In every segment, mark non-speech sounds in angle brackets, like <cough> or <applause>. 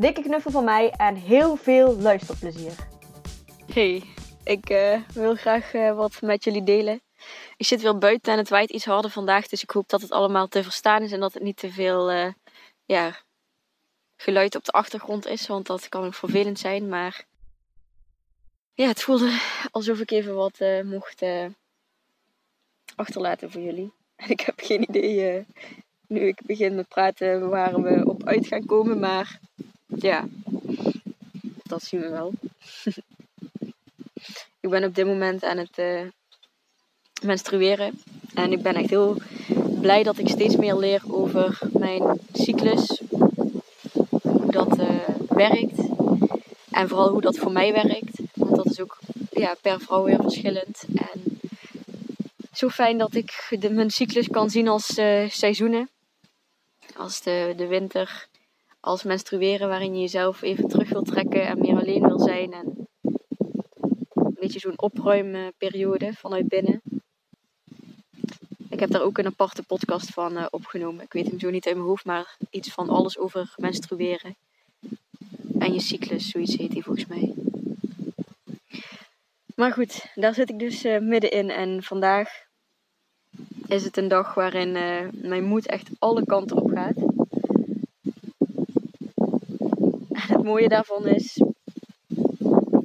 Dikke knuffel van mij en heel veel luisterplezier. Hey, ik uh, wil graag uh, wat met jullie delen. Ik zit weer buiten en het waait iets harder vandaag, dus ik hoop dat het allemaal te verstaan is en dat het niet te veel uh, ja, geluid op de achtergrond is, want dat kan ook vervelend zijn. Maar ja, het voelde alsof ik even wat mocht achterlaten voor jullie. En <laughs> ik heb geen idee nu ik begin met praten waar we op uit gaan komen, maar ja, dat zien we wel. <laughs> ik ben op dit moment aan het uh, menstrueren. En ik ben echt heel blij dat ik steeds meer leer over mijn cyclus. Hoe dat uh, werkt. En vooral hoe dat voor mij werkt. Want dat is ook ja, per vrouw weer verschillend. En zo fijn dat ik de, mijn cyclus kan zien als uh, seizoenen. Als de, de winter als menstrueren waarin je jezelf even terug wil trekken en meer alleen wil zijn. En een beetje zo'n opruimperiode vanuit binnen. Ik heb daar ook een aparte podcast van uh, opgenomen. Ik weet hem zo niet uit mijn hoofd, maar iets van alles over menstrueren. En je cyclus, zoiets heet die volgens mij. Maar goed, daar zit ik dus uh, middenin. En vandaag is het een dag waarin uh, mijn moed echt alle kanten op gaat. Het mooie daarvan is,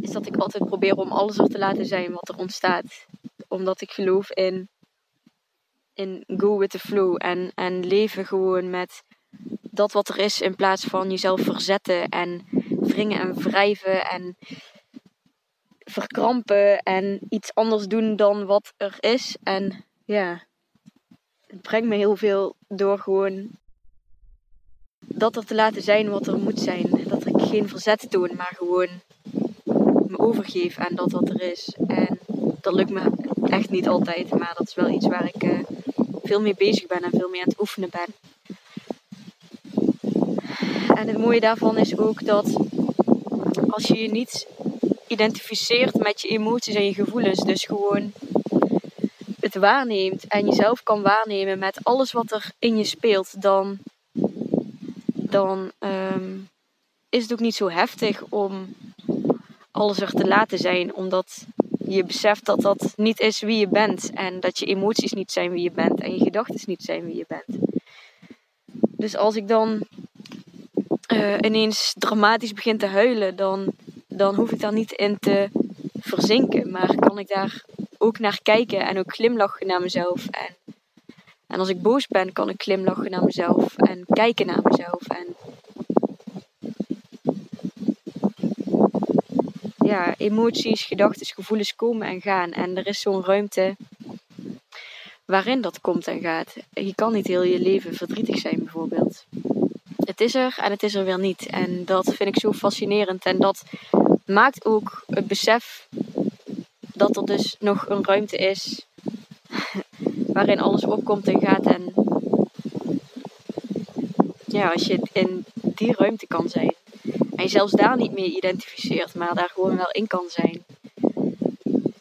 is dat ik altijd probeer om alles er te laten zijn wat er ontstaat. Omdat ik geloof in, in go with the flow en, en leven gewoon met dat wat er is in plaats van jezelf verzetten en wringen en wrijven en verkrampen en iets anders doen dan wat er is. En ja, het brengt me heel veel door gewoon dat er te laten zijn wat er moet zijn. Ik geen verzet toon, maar gewoon me overgeef aan dat wat er is. En dat lukt me echt niet altijd, maar dat is wel iets waar ik uh, veel mee bezig ben en veel mee aan het oefenen ben. En het mooie daarvan is ook dat als je je niet identificeert met je emoties en je gevoelens, dus gewoon het waarneemt en jezelf kan waarnemen met alles wat er in je speelt, dan dan ehm, is het ook niet zo heftig om alles er te laten zijn. Omdat je beseft dat dat niet is wie je bent. En dat je emoties niet zijn wie je bent. En je gedachten niet zijn wie je bent. Dus als ik dan uh, ineens dramatisch begin te huilen, dan, dan hoef ik daar niet in te verzinken. Maar kan ik daar ook naar kijken en ook glimlachen naar mezelf. En en als ik boos ben, kan ik glimlachen naar mezelf en kijken naar mezelf. En ja, emoties, gedachten, gevoelens komen en gaan. En er is zo'n ruimte waarin dat komt en gaat. Je kan niet heel je leven verdrietig zijn, bijvoorbeeld. Het is er en het is er weer niet. En dat vind ik zo fascinerend. En dat maakt ook het besef dat er dus nog een ruimte is <laughs> waarin alles opkomt en gaat. En ja, als je in die ruimte kan zijn en je zelfs daar niet meer identificeert, maar daar gewoon wel in kan zijn.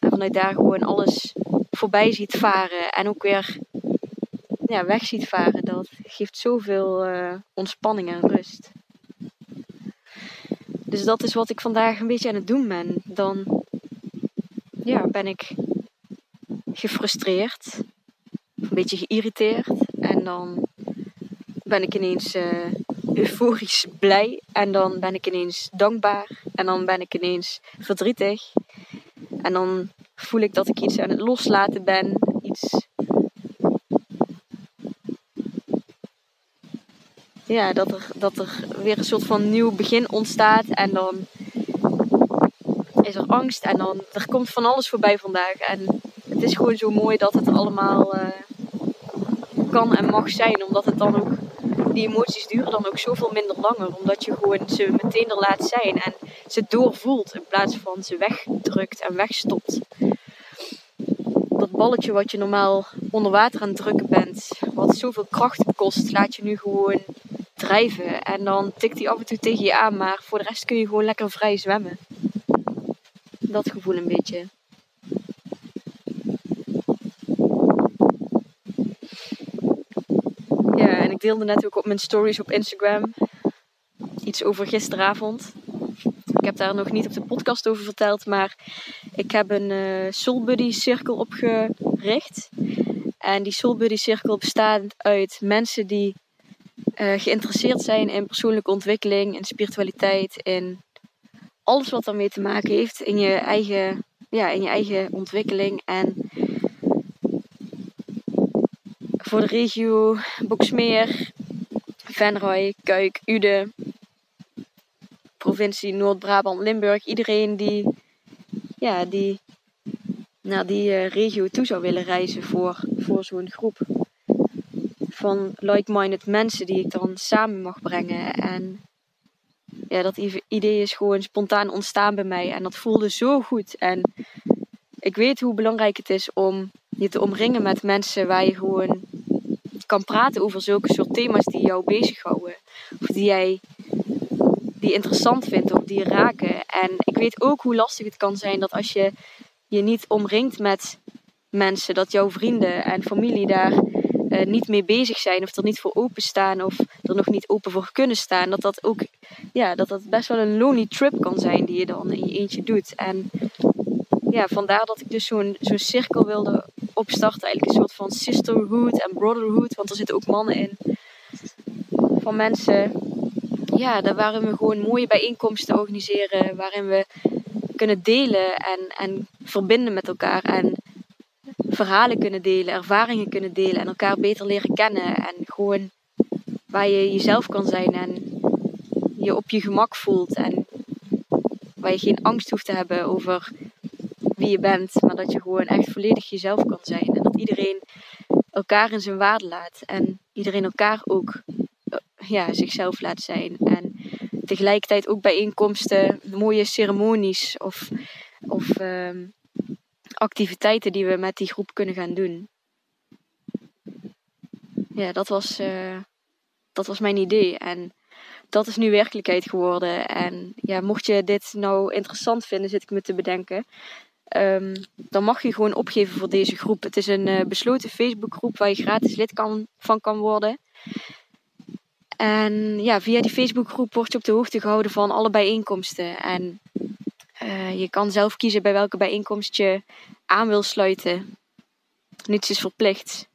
En vanuit daar gewoon alles voorbij ziet varen en ook weer ja, weg ziet varen, dat geeft zoveel uh, ontspanning en rust. Dus dat is wat ik vandaag een beetje aan het doen ben. Dan ja, ben ik gefrustreerd een beetje geïrriteerd. En dan ben ik ineens uh, euforisch blij. En dan ben ik ineens dankbaar. En dan ben ik ineens verdrietig. En dan voel ik dat ik iets aan het loslaten ben. Iets. Ja, dat er, dat er weer een soort van nieuw begin ontstaat. En dan is er angst. En dan er komt van alles voorbij vandaag. En het is gewoon zo mooi dat het allemaal. Uh, kan en mag zijn. Omdat het dan ook die emoties duren dan ook zoveel minder langer. Omdat je gewoon ze meteen er laat zijn en ze doorvoelt in plaats van ze wegdrukt en wegstopt. Dat balletje wat je normaal onder water aan het drukken bent, wat zoveel kracht kost, laat je nu gewoon drijven. En dan tikt hij af en toe tegen je aan, maar voor de rest kun je gewoon lekker vrij zwemmen. Dat gevoel een beetje. Ja, en ik deelde net ook op mijn stories op Instagram iets over gisteravond. Ik heb daar nog niet op de podcast over verteld, maar ik heb een uh, Soul Buddy cirkel opgericht. En die Soul Buddy cirkel bestaat uit mensen die uh, geïnteresseerd zijn in persoonlijke ontwikkeling, in spiritualiteit, in alles wat daarmee te maken heeft in je eigen, ja, in je eigen ontwikkeling. En voor de regio Boksmeer, Venray, Kuik, Ude, provincie Noord-Brabant, Limburg. Iedereen die, ja, die naar die uh, regio toe zou willen reizen voor, voor zo'n groep van like-minded mensen die ik dan samen mag brengen. En ja, dat idee is gewoon spontaan ontstaan bij mij. En dat voelde zo goed. En ik weet hoe belangrijk het is om je te omringen met mensen waar je gewoon kan praten over zulke soort thema's die jou bezighouden. Of die jij die interessant vindt of die raken. En ik weet ook hoe lastig het kan zijn dat als je je niet omringt met mensen, dat jouw vrienden en familie daar uh, niet mee bezig zijn of er niet voor openstaan of er nog niet open voor kunnen staan, dat dat ook ja, dat dat best wel een lonely trip kan zijn die je dan in je eentje doet. En ja, vandaar dat ik dus zo'n zo'n cirkel wilde opstarten, eigenlijk een soort van sisterhood en brotherhood, want er zitten ook mannen in van mensen. Ja, daar waarin we gewoon mooie bijeenkomsten organiseren, waarin we kunnen delen en, en verbinden met elkaar. En verhalen kunnen delen, ervaringen kunnen delen en elkaar beter leren kennen. En gewoon waar je jezelf kan zijn en je op je gemak voelt. En waar je geen angst hoeft te hebben over wie je bent, maar dat je gewoon echt volledig jezelf kan zijn. En dat iedereen elkaar in zijn waarde laat en iedereen elkaar ook eh, ja, zichzelf laat zijn. En tegelijkertijd ook bijeenkomsten, mooie ceremonies of, of ehm, activiteiten die we met die groep kunnen gaan doen. Ja, dat was, uh, dat was mijn idee. En dat is nu werkelijkheid geworden. En ja, mocht je dit nou interessant vinden, zit ik me te bedenken. Um, dan mag je gewoon opgeven voor deze groep. Het is een uh, besloten Facebookgroep waar je gratis lid van kan worden. En ja, via die Facebookgroep word je op de hoogte gehouden van alle bijeenkomsten. En uh, je kan zelf kiezen bij welke bijeenkomst je aan wil sluiten. Niets is verplicht.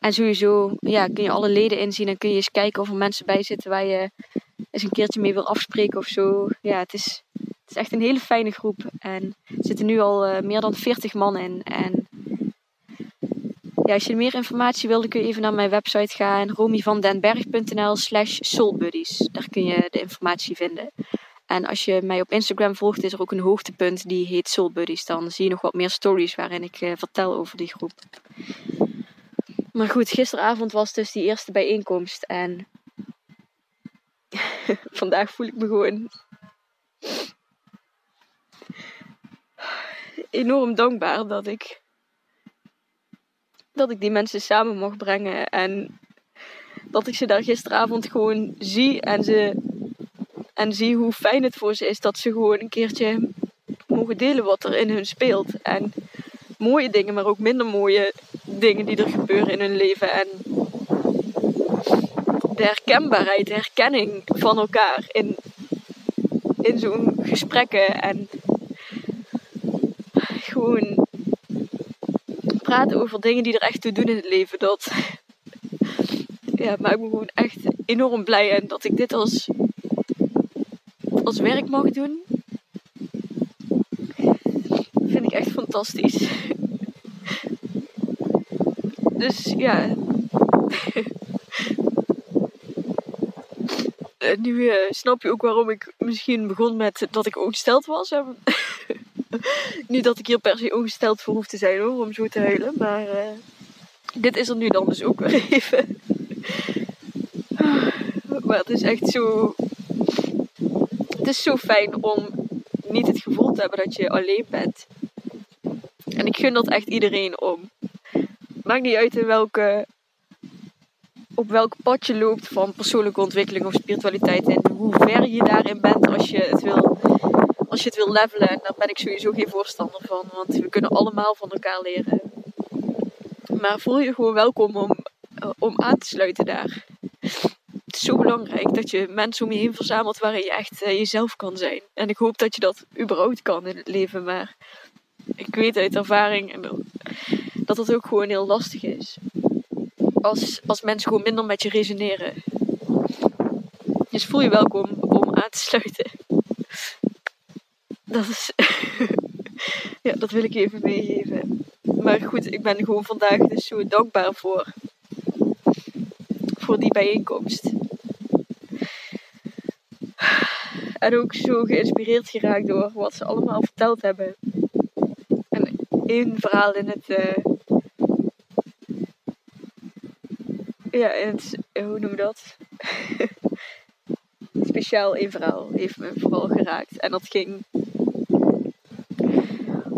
En sowieso ja, kun je alle leden inzien en kun je eens kijken of er mensen bij zitten waar je eens een keertje mee wil afspreken of zo. Ja, het is, het is echt een hele fijne groep. En er zitten nu al uh, meer dan 40 man in. En ja, als je meer informatie wil, kun je even naar mijn website gaan. romyvandenberg.nl slash soulbuddies. Daar kun je de informatie vinden. En als je mij op Instagram volgt, is er ook een hoogtepunt die heet Soul Buddies. Dan zie je nog wat meer stories waarin ik uh, vertel over die groep. Maar goed, gisteravond was dus die eerste bijeenkomst. En <laughs> vandaag voel ik me gewoon enorm dankbaar dat ik dat ik die mensen samen mag brengen en dat ik ze daar gisteravond gewoon zie en ze en zie hoe fijn het voor ze is dat ze gewoon een keertje mogen delen wat er in hun speelt en mooie dingen, maar ook minder mooie dingen die er gebeuren in hun leven en de herkenbaarheid, de herkenning van elkaar in, in zo'n gesprekken en gewoon praten over dingen die er echt toe doen in het leven. Dat <laughs> ja, maakt me gewoon echt enorm blij en dat ik dit als, als werk mag doen. Vind ik echt fantastisch. <laughs> Dus ja. <laughs> nu uh, snap je ook waarom ik misschien begon met dat ik ongesteld was. Niet dat ik hier per se ongesteld voor hoef te zijn hoor, om zo te huilen. Maar uh, dit is er nu dan dus ook weer even. Maar het is echt zo. Het is zo fijn om niet het gevoel te hebben dat je alleen bent. En ik gun dat echt iedereen om. Maakt niet uit in welke, op welk pad je loopt van persoonlijke ontwikkeling of spiritualiteit. En hoe ver je daarin bent als je het wil, als je het wil levelen. En daar ben ik sowieso geen voorstander van. Want we kunnen allemaal van elkaar leren. Maar voel je gewoon welkom om, om aan te sluiten daar. Het is zo belangrijk dat je mensen om je heen verzamelt waarin je echt uh, jezelf kan zijn. En ik hoop dat je dat überhaupt kan in het leven. Maar ik weet uit ervaring dat dat ook gewoon heel lastig is. Als, als mensen gewoon minder met je resoneren. Dus voel je welkom om aan te sluiten. Dat is. <laughs> ja, dat wil ik even meegeven. Maar goed, ik ben gewoon vandaag dus zo dankbaar voor. Voor die bijeenkomst. En ook zo geïnspireerd geraakt door wat ze allemaal verteld hebben. En één verhaal in het. Uh, ja, in het. Hoe noem je dat? <laughs> Speciaal één verhaal heeft me vooral geraakt. En dat ging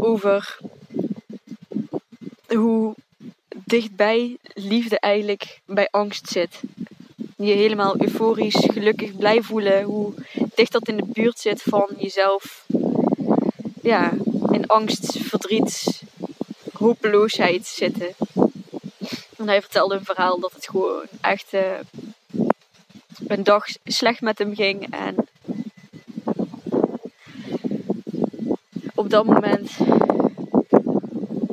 over hoe dichtbij liefde eigenlijk bij angst zit. Je helemaal euforisch, gelukkig, blij voelen. Hoe dicht dat in de buurt zit van jezelf. Ja, in angst, verdriet, hopeloosheid zitten. En hij vertelde een verhaal dat het gewoon echt uh, een dag slecht met hem ging. En op dat moment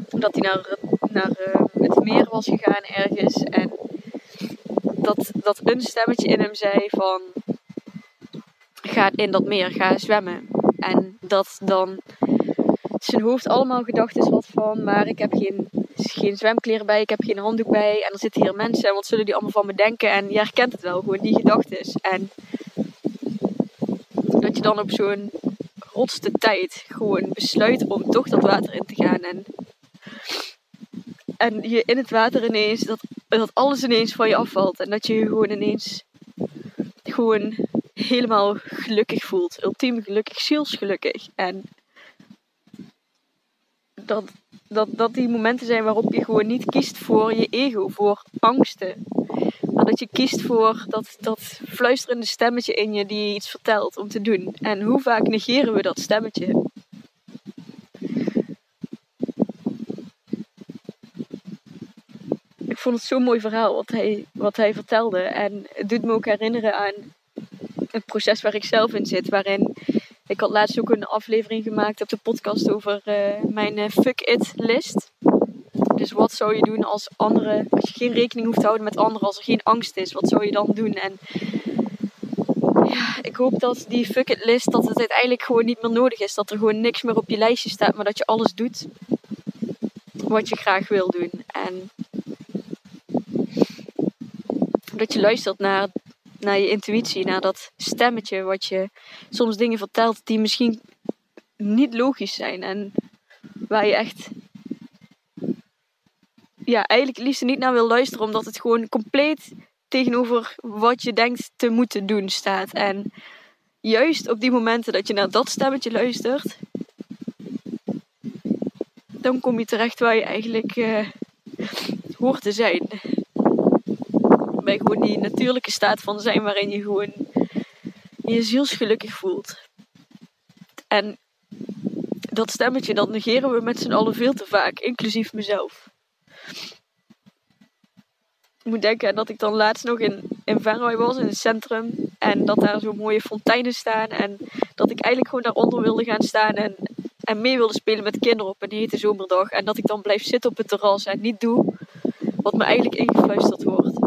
dat hij naar, naar uh, het meer was gegaan ergens. En dat, dat een stemmetje in hem zei van... Ga in dat meer, ga zwemmen. En dat dan zijn hoofd allemaal gedachten had van... Maar ik heb geen, geen zwemkleren bij, ik heb geen handdoek bij. En er zitten hier mensen en wat zullen die allemaal van me denken? En je herkent het wel, gewoon die gedachten. En dat je dan op zo'n rotste tijd gewoon besluit om toch dat water in te gaan. En en je in het water ineens, dat, dat alles ineens van je afvalt. En dat je je gewoon ineens gewoon helemaal gelukkig voelt. Ultiem gelukkig, zielsgelukkig. En dat, dat, dat die momenten zijn waarop je gewoon niet kiest voor je ego, voor angsten. Maar dat je kiest voor dat, dat fluisterende stemmetje in je die iets vertelt om te doen. En hoe vaak negeren we dat stemmetje? ik vond het zo'n mooi verhaal wat hij, wat hij vertelde. En het doet me ook herinneren aan het proces waar ik zelf in zit. Waarin ik had laatst ook een aflevering gemaakt op de podcast over uh, mijn uh, fuck it list. Dus wat zou je doen als anderen, als je geen rekening hoeft te houden met anderen, als er geen angst is, wat zou je dan doen? En ja, ik hoop dat die fuck it list, dat het uiteindelijk gewoon niet meer nodig is. Dat er gewoon niks meer op je lijstje staat, maar dat je alles doet wat je graag wil doen. En dat je luistert naar, naar je intuïtie, naar dat stemmetje wat je soms dingen vertelt die misschien niet logisch zijn en waar je echt ja, eigenlijk liefst niet naar wil luisteren, omdat het gewoon compleet tegenover wat je denkt te moeten doen staat. En juist op die momenten dat je naar dat stemmetje luistert, dan kom je terecht waar je eigenlijk uh, hoort te zijn bij gewoon die natuurlijke staat van zijn waarin je gewoon je zielsgelukkig voelt. En dat stemmetje, dat negeren we met z'n allen veel te vaak, inclusief mezelf. Moet denken dat ik dan laatst nog in, in Venray was, in het centrum. En dat daar zo mooie fonteinen staan. En dat ik eigenlijk gewoon daaronder wilde gaan staan en, en mee wilde spelen met kinderen op een hete zomerdag. En dat ik dan blijf zitten op het terras en niet doe wat me eigenlijk ingefluisterd wordt.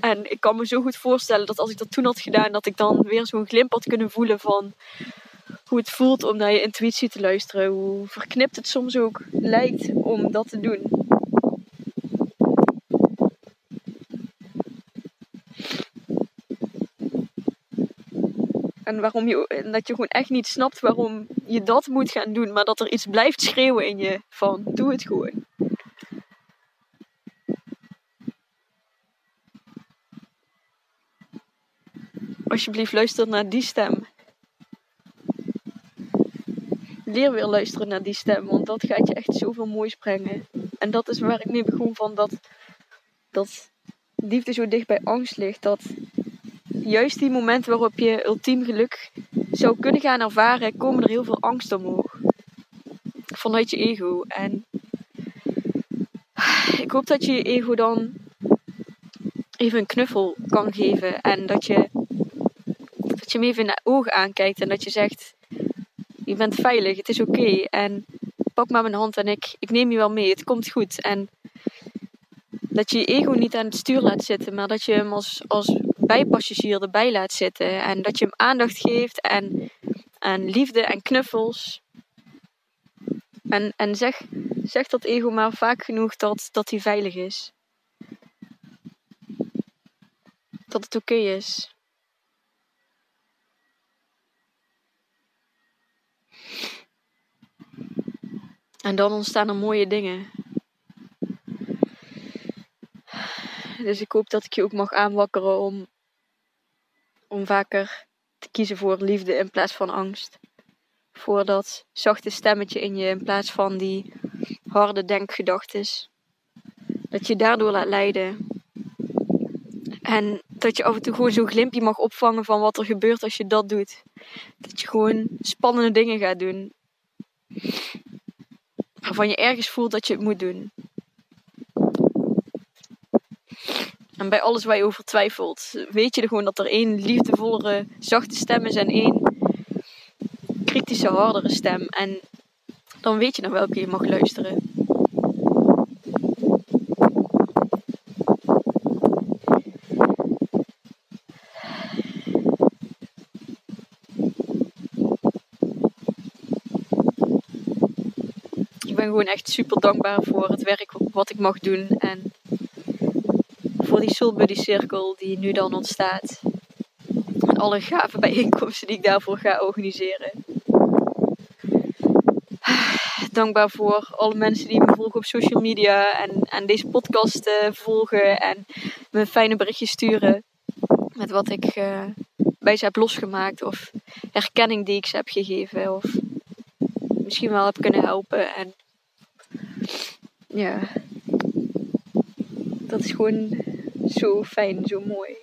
En ik kan me zo goed voorstellen dat als ik dat toen had gedaan, dat ik dan weer zo'n glimp had kunnen voelen van hoe het voelt om naar je intuïtie te luisteren. Hoe verknipt het soms ook lijkt om dat te doen. En waarom je, dat je gewoon echt niet snapt waarom je dat moet gaan doen, maar dat er iets blijft schreeuwen in je van doe het gewoon. alsjeblieft luister naar die stem. Leer weer luisteren naar die stem, want dat gaat je echt zoveel moois brengen. En dat is waar ik mee begon van dat, dat liefde zo dicht bij angst ligt. Dat juist die momenten waarop je ultiem geluk zou kunnen gaan ervaren, komen er heel veel angst omhoog. Vanuit je ego. En ik hoop dat je je ego dan even een knuffel kan geven. En dat je, dat je hem even in de ogen aankijkt en dat je zegt: Je bent veilig, het is oké. En pak maar mijn hand en ik, ik neem je wel mee, het komt goed. En dat je je ego niet aan het stuur laat zitten, maar dat je hem als, als bijpassagier erbij laat zitten. En dat je hem aandacht geeft en, en liefde en knuffels. En, en zeg, zeg dat ego maar vaak genoeg dat, dat hij veilig is. Dat het oké is. En dan ontstaan er mooie dingen. Dus ik hoop dat ik je ook mag aanwakkeren om, om vaker te kiezen voor liefde in plaats van angst. Voor dat zachte stemmetje in je in plaats van die harde denkgedachtes. Dat je daardoor laat leiden. En dat je af en toe gewoon zo'n glimpje mag opvangen van wat er gebeurt als je dat doet. Dat je gewoon spannende dingen gaat doen. Waarvan je ergens voelt dat je het moet doen. En bij alles waar je over twijfelt, weet je er gewoon dat er één liefdevollere, zachte stem is en één kritische, hardere stem. En dan weet je naar welke je mag luisteren. Ik ben gewoon echt super dankbaar voor het werk wat ik mag doen. En die Soul Buddy Cirkel die nu dan ontstaat. Alle gave bijeenkomsten die ik daarvoor ga organiseren. Dankbaar voor alle mensen die me volgen op social media en, deze podcast uh, volgen en me fijne berichtjes sturen met wat ik uh, bij ze heb losgemaakt of herkenning die ik ze heb gegeven of misschien wel heb kunnen helpen. En ja, dat is gewoon zo fijn, zo mooi.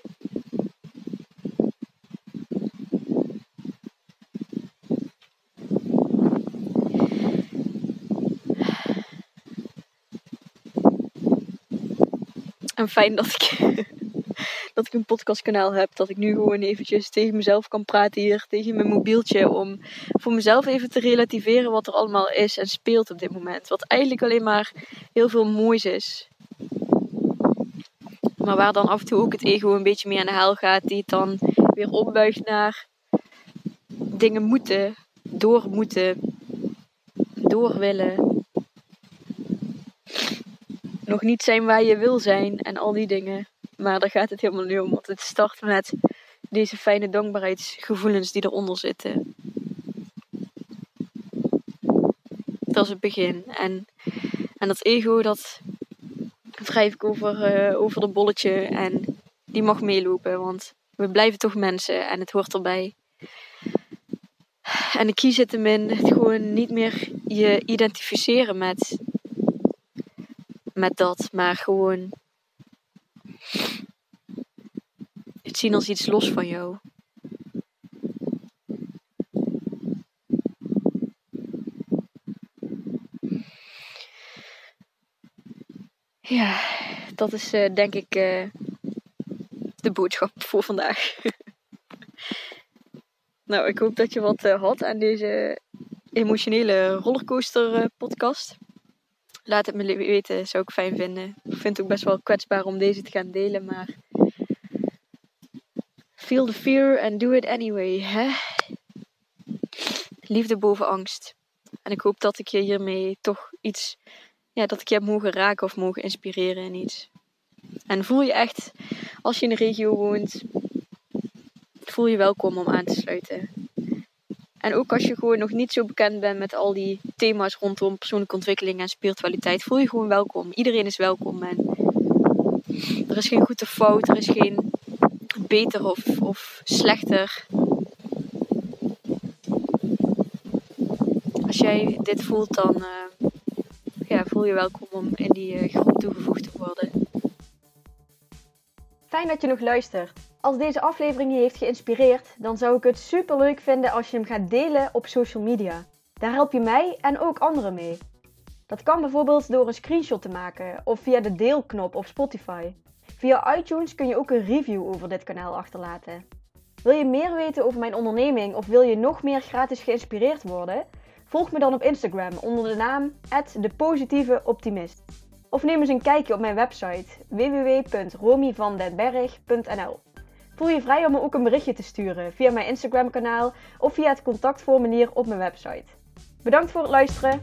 En fijn dat ik, <laughs> dat ik een podcastkanaal heb. Dat ik nu gewoon eventjes tegen mezelf kan praten hier, tegen mijn mobieltje. Om voor mezelf even te relativeren wat er allemaal is en speelt op dit moment. Wat eigenlijk alleen maar heel veel moois is. Maar waar dan af en toe ook het ego een beetje mee aan de haal gaat. Die het dan weer opbuigt naar dingen moeten, door moeten, door willen. Nog niet zijn waar je wil zijn en al die dingen. Maar daar gaat het helemaal niet om. Want het start met deze fijne dankbaarheidsgevoelens die eronder zitten. Dat is het begin. En, en dat ego, dat wrijf ik over, uh, over de bolletje en die mag meelopen, want we blijven toch mensen en het hoort erbij. En key zit hem in het gewoon niet meer je identificeren met, met dat, maar gewoon het zien als iets los van jou. Ja, dat is uh, denk ik uh, de boodschap voor vandaag. <laughs> nou, ik hoop dat je wat uh, had aan deze emotionele rollercoaster podcast. Laat het me weten, zou ik fijn vinden. Ik vind het ook best wel kwetsbaar om deze te gaan delen, maar feel the fear and do it anyway. Hè? Liefde boven angst. En ik hoop dat ik je hiermee toch iets ja, dat ik je heb mogen raken of mogen inspireren in iets. En voel je echt, als je in de regio woont, voel je welkom om aan te sluiten. En ook als je gewoon nog niet zo bekend bent met al die thema's rondom persoonlijke ontwikkeling en spiritualiteit, voel je gewoon welkom. Iedereen is welkom. En er is geen goede fout, er is geen beter of, of slechter. Als jij dit voelt, dan uh, ja, voel je welkom om in die uh, groep toegevoegd te worden. Fijn dat je nog luistert. Als deze aflevering je heeft geïnspireerd, dan zou ik het super leuk vinden als je hem gaat delen op social media. Daar help je mij en ook anderen mee. Dat kan bijvoorbeeld door een screenshot te maken of via de deelknop op Spotify. Via iTunes kun je ook een review over dit kanaal achterlaten. Wil je meer weten over mijn onderneming of wil je nog meer gratis geïnspireerd worden? Volg me dan op Instagram onder de naam @depositieveoptimist. Of neem eens een kijkje op mijn website www.romyvandenberg.nl. Voel je vrij om me ook een berichtje te sturen via mijn Instagram kanaal of via het contactformulier op mijn website. Bedankt voor het luisteren.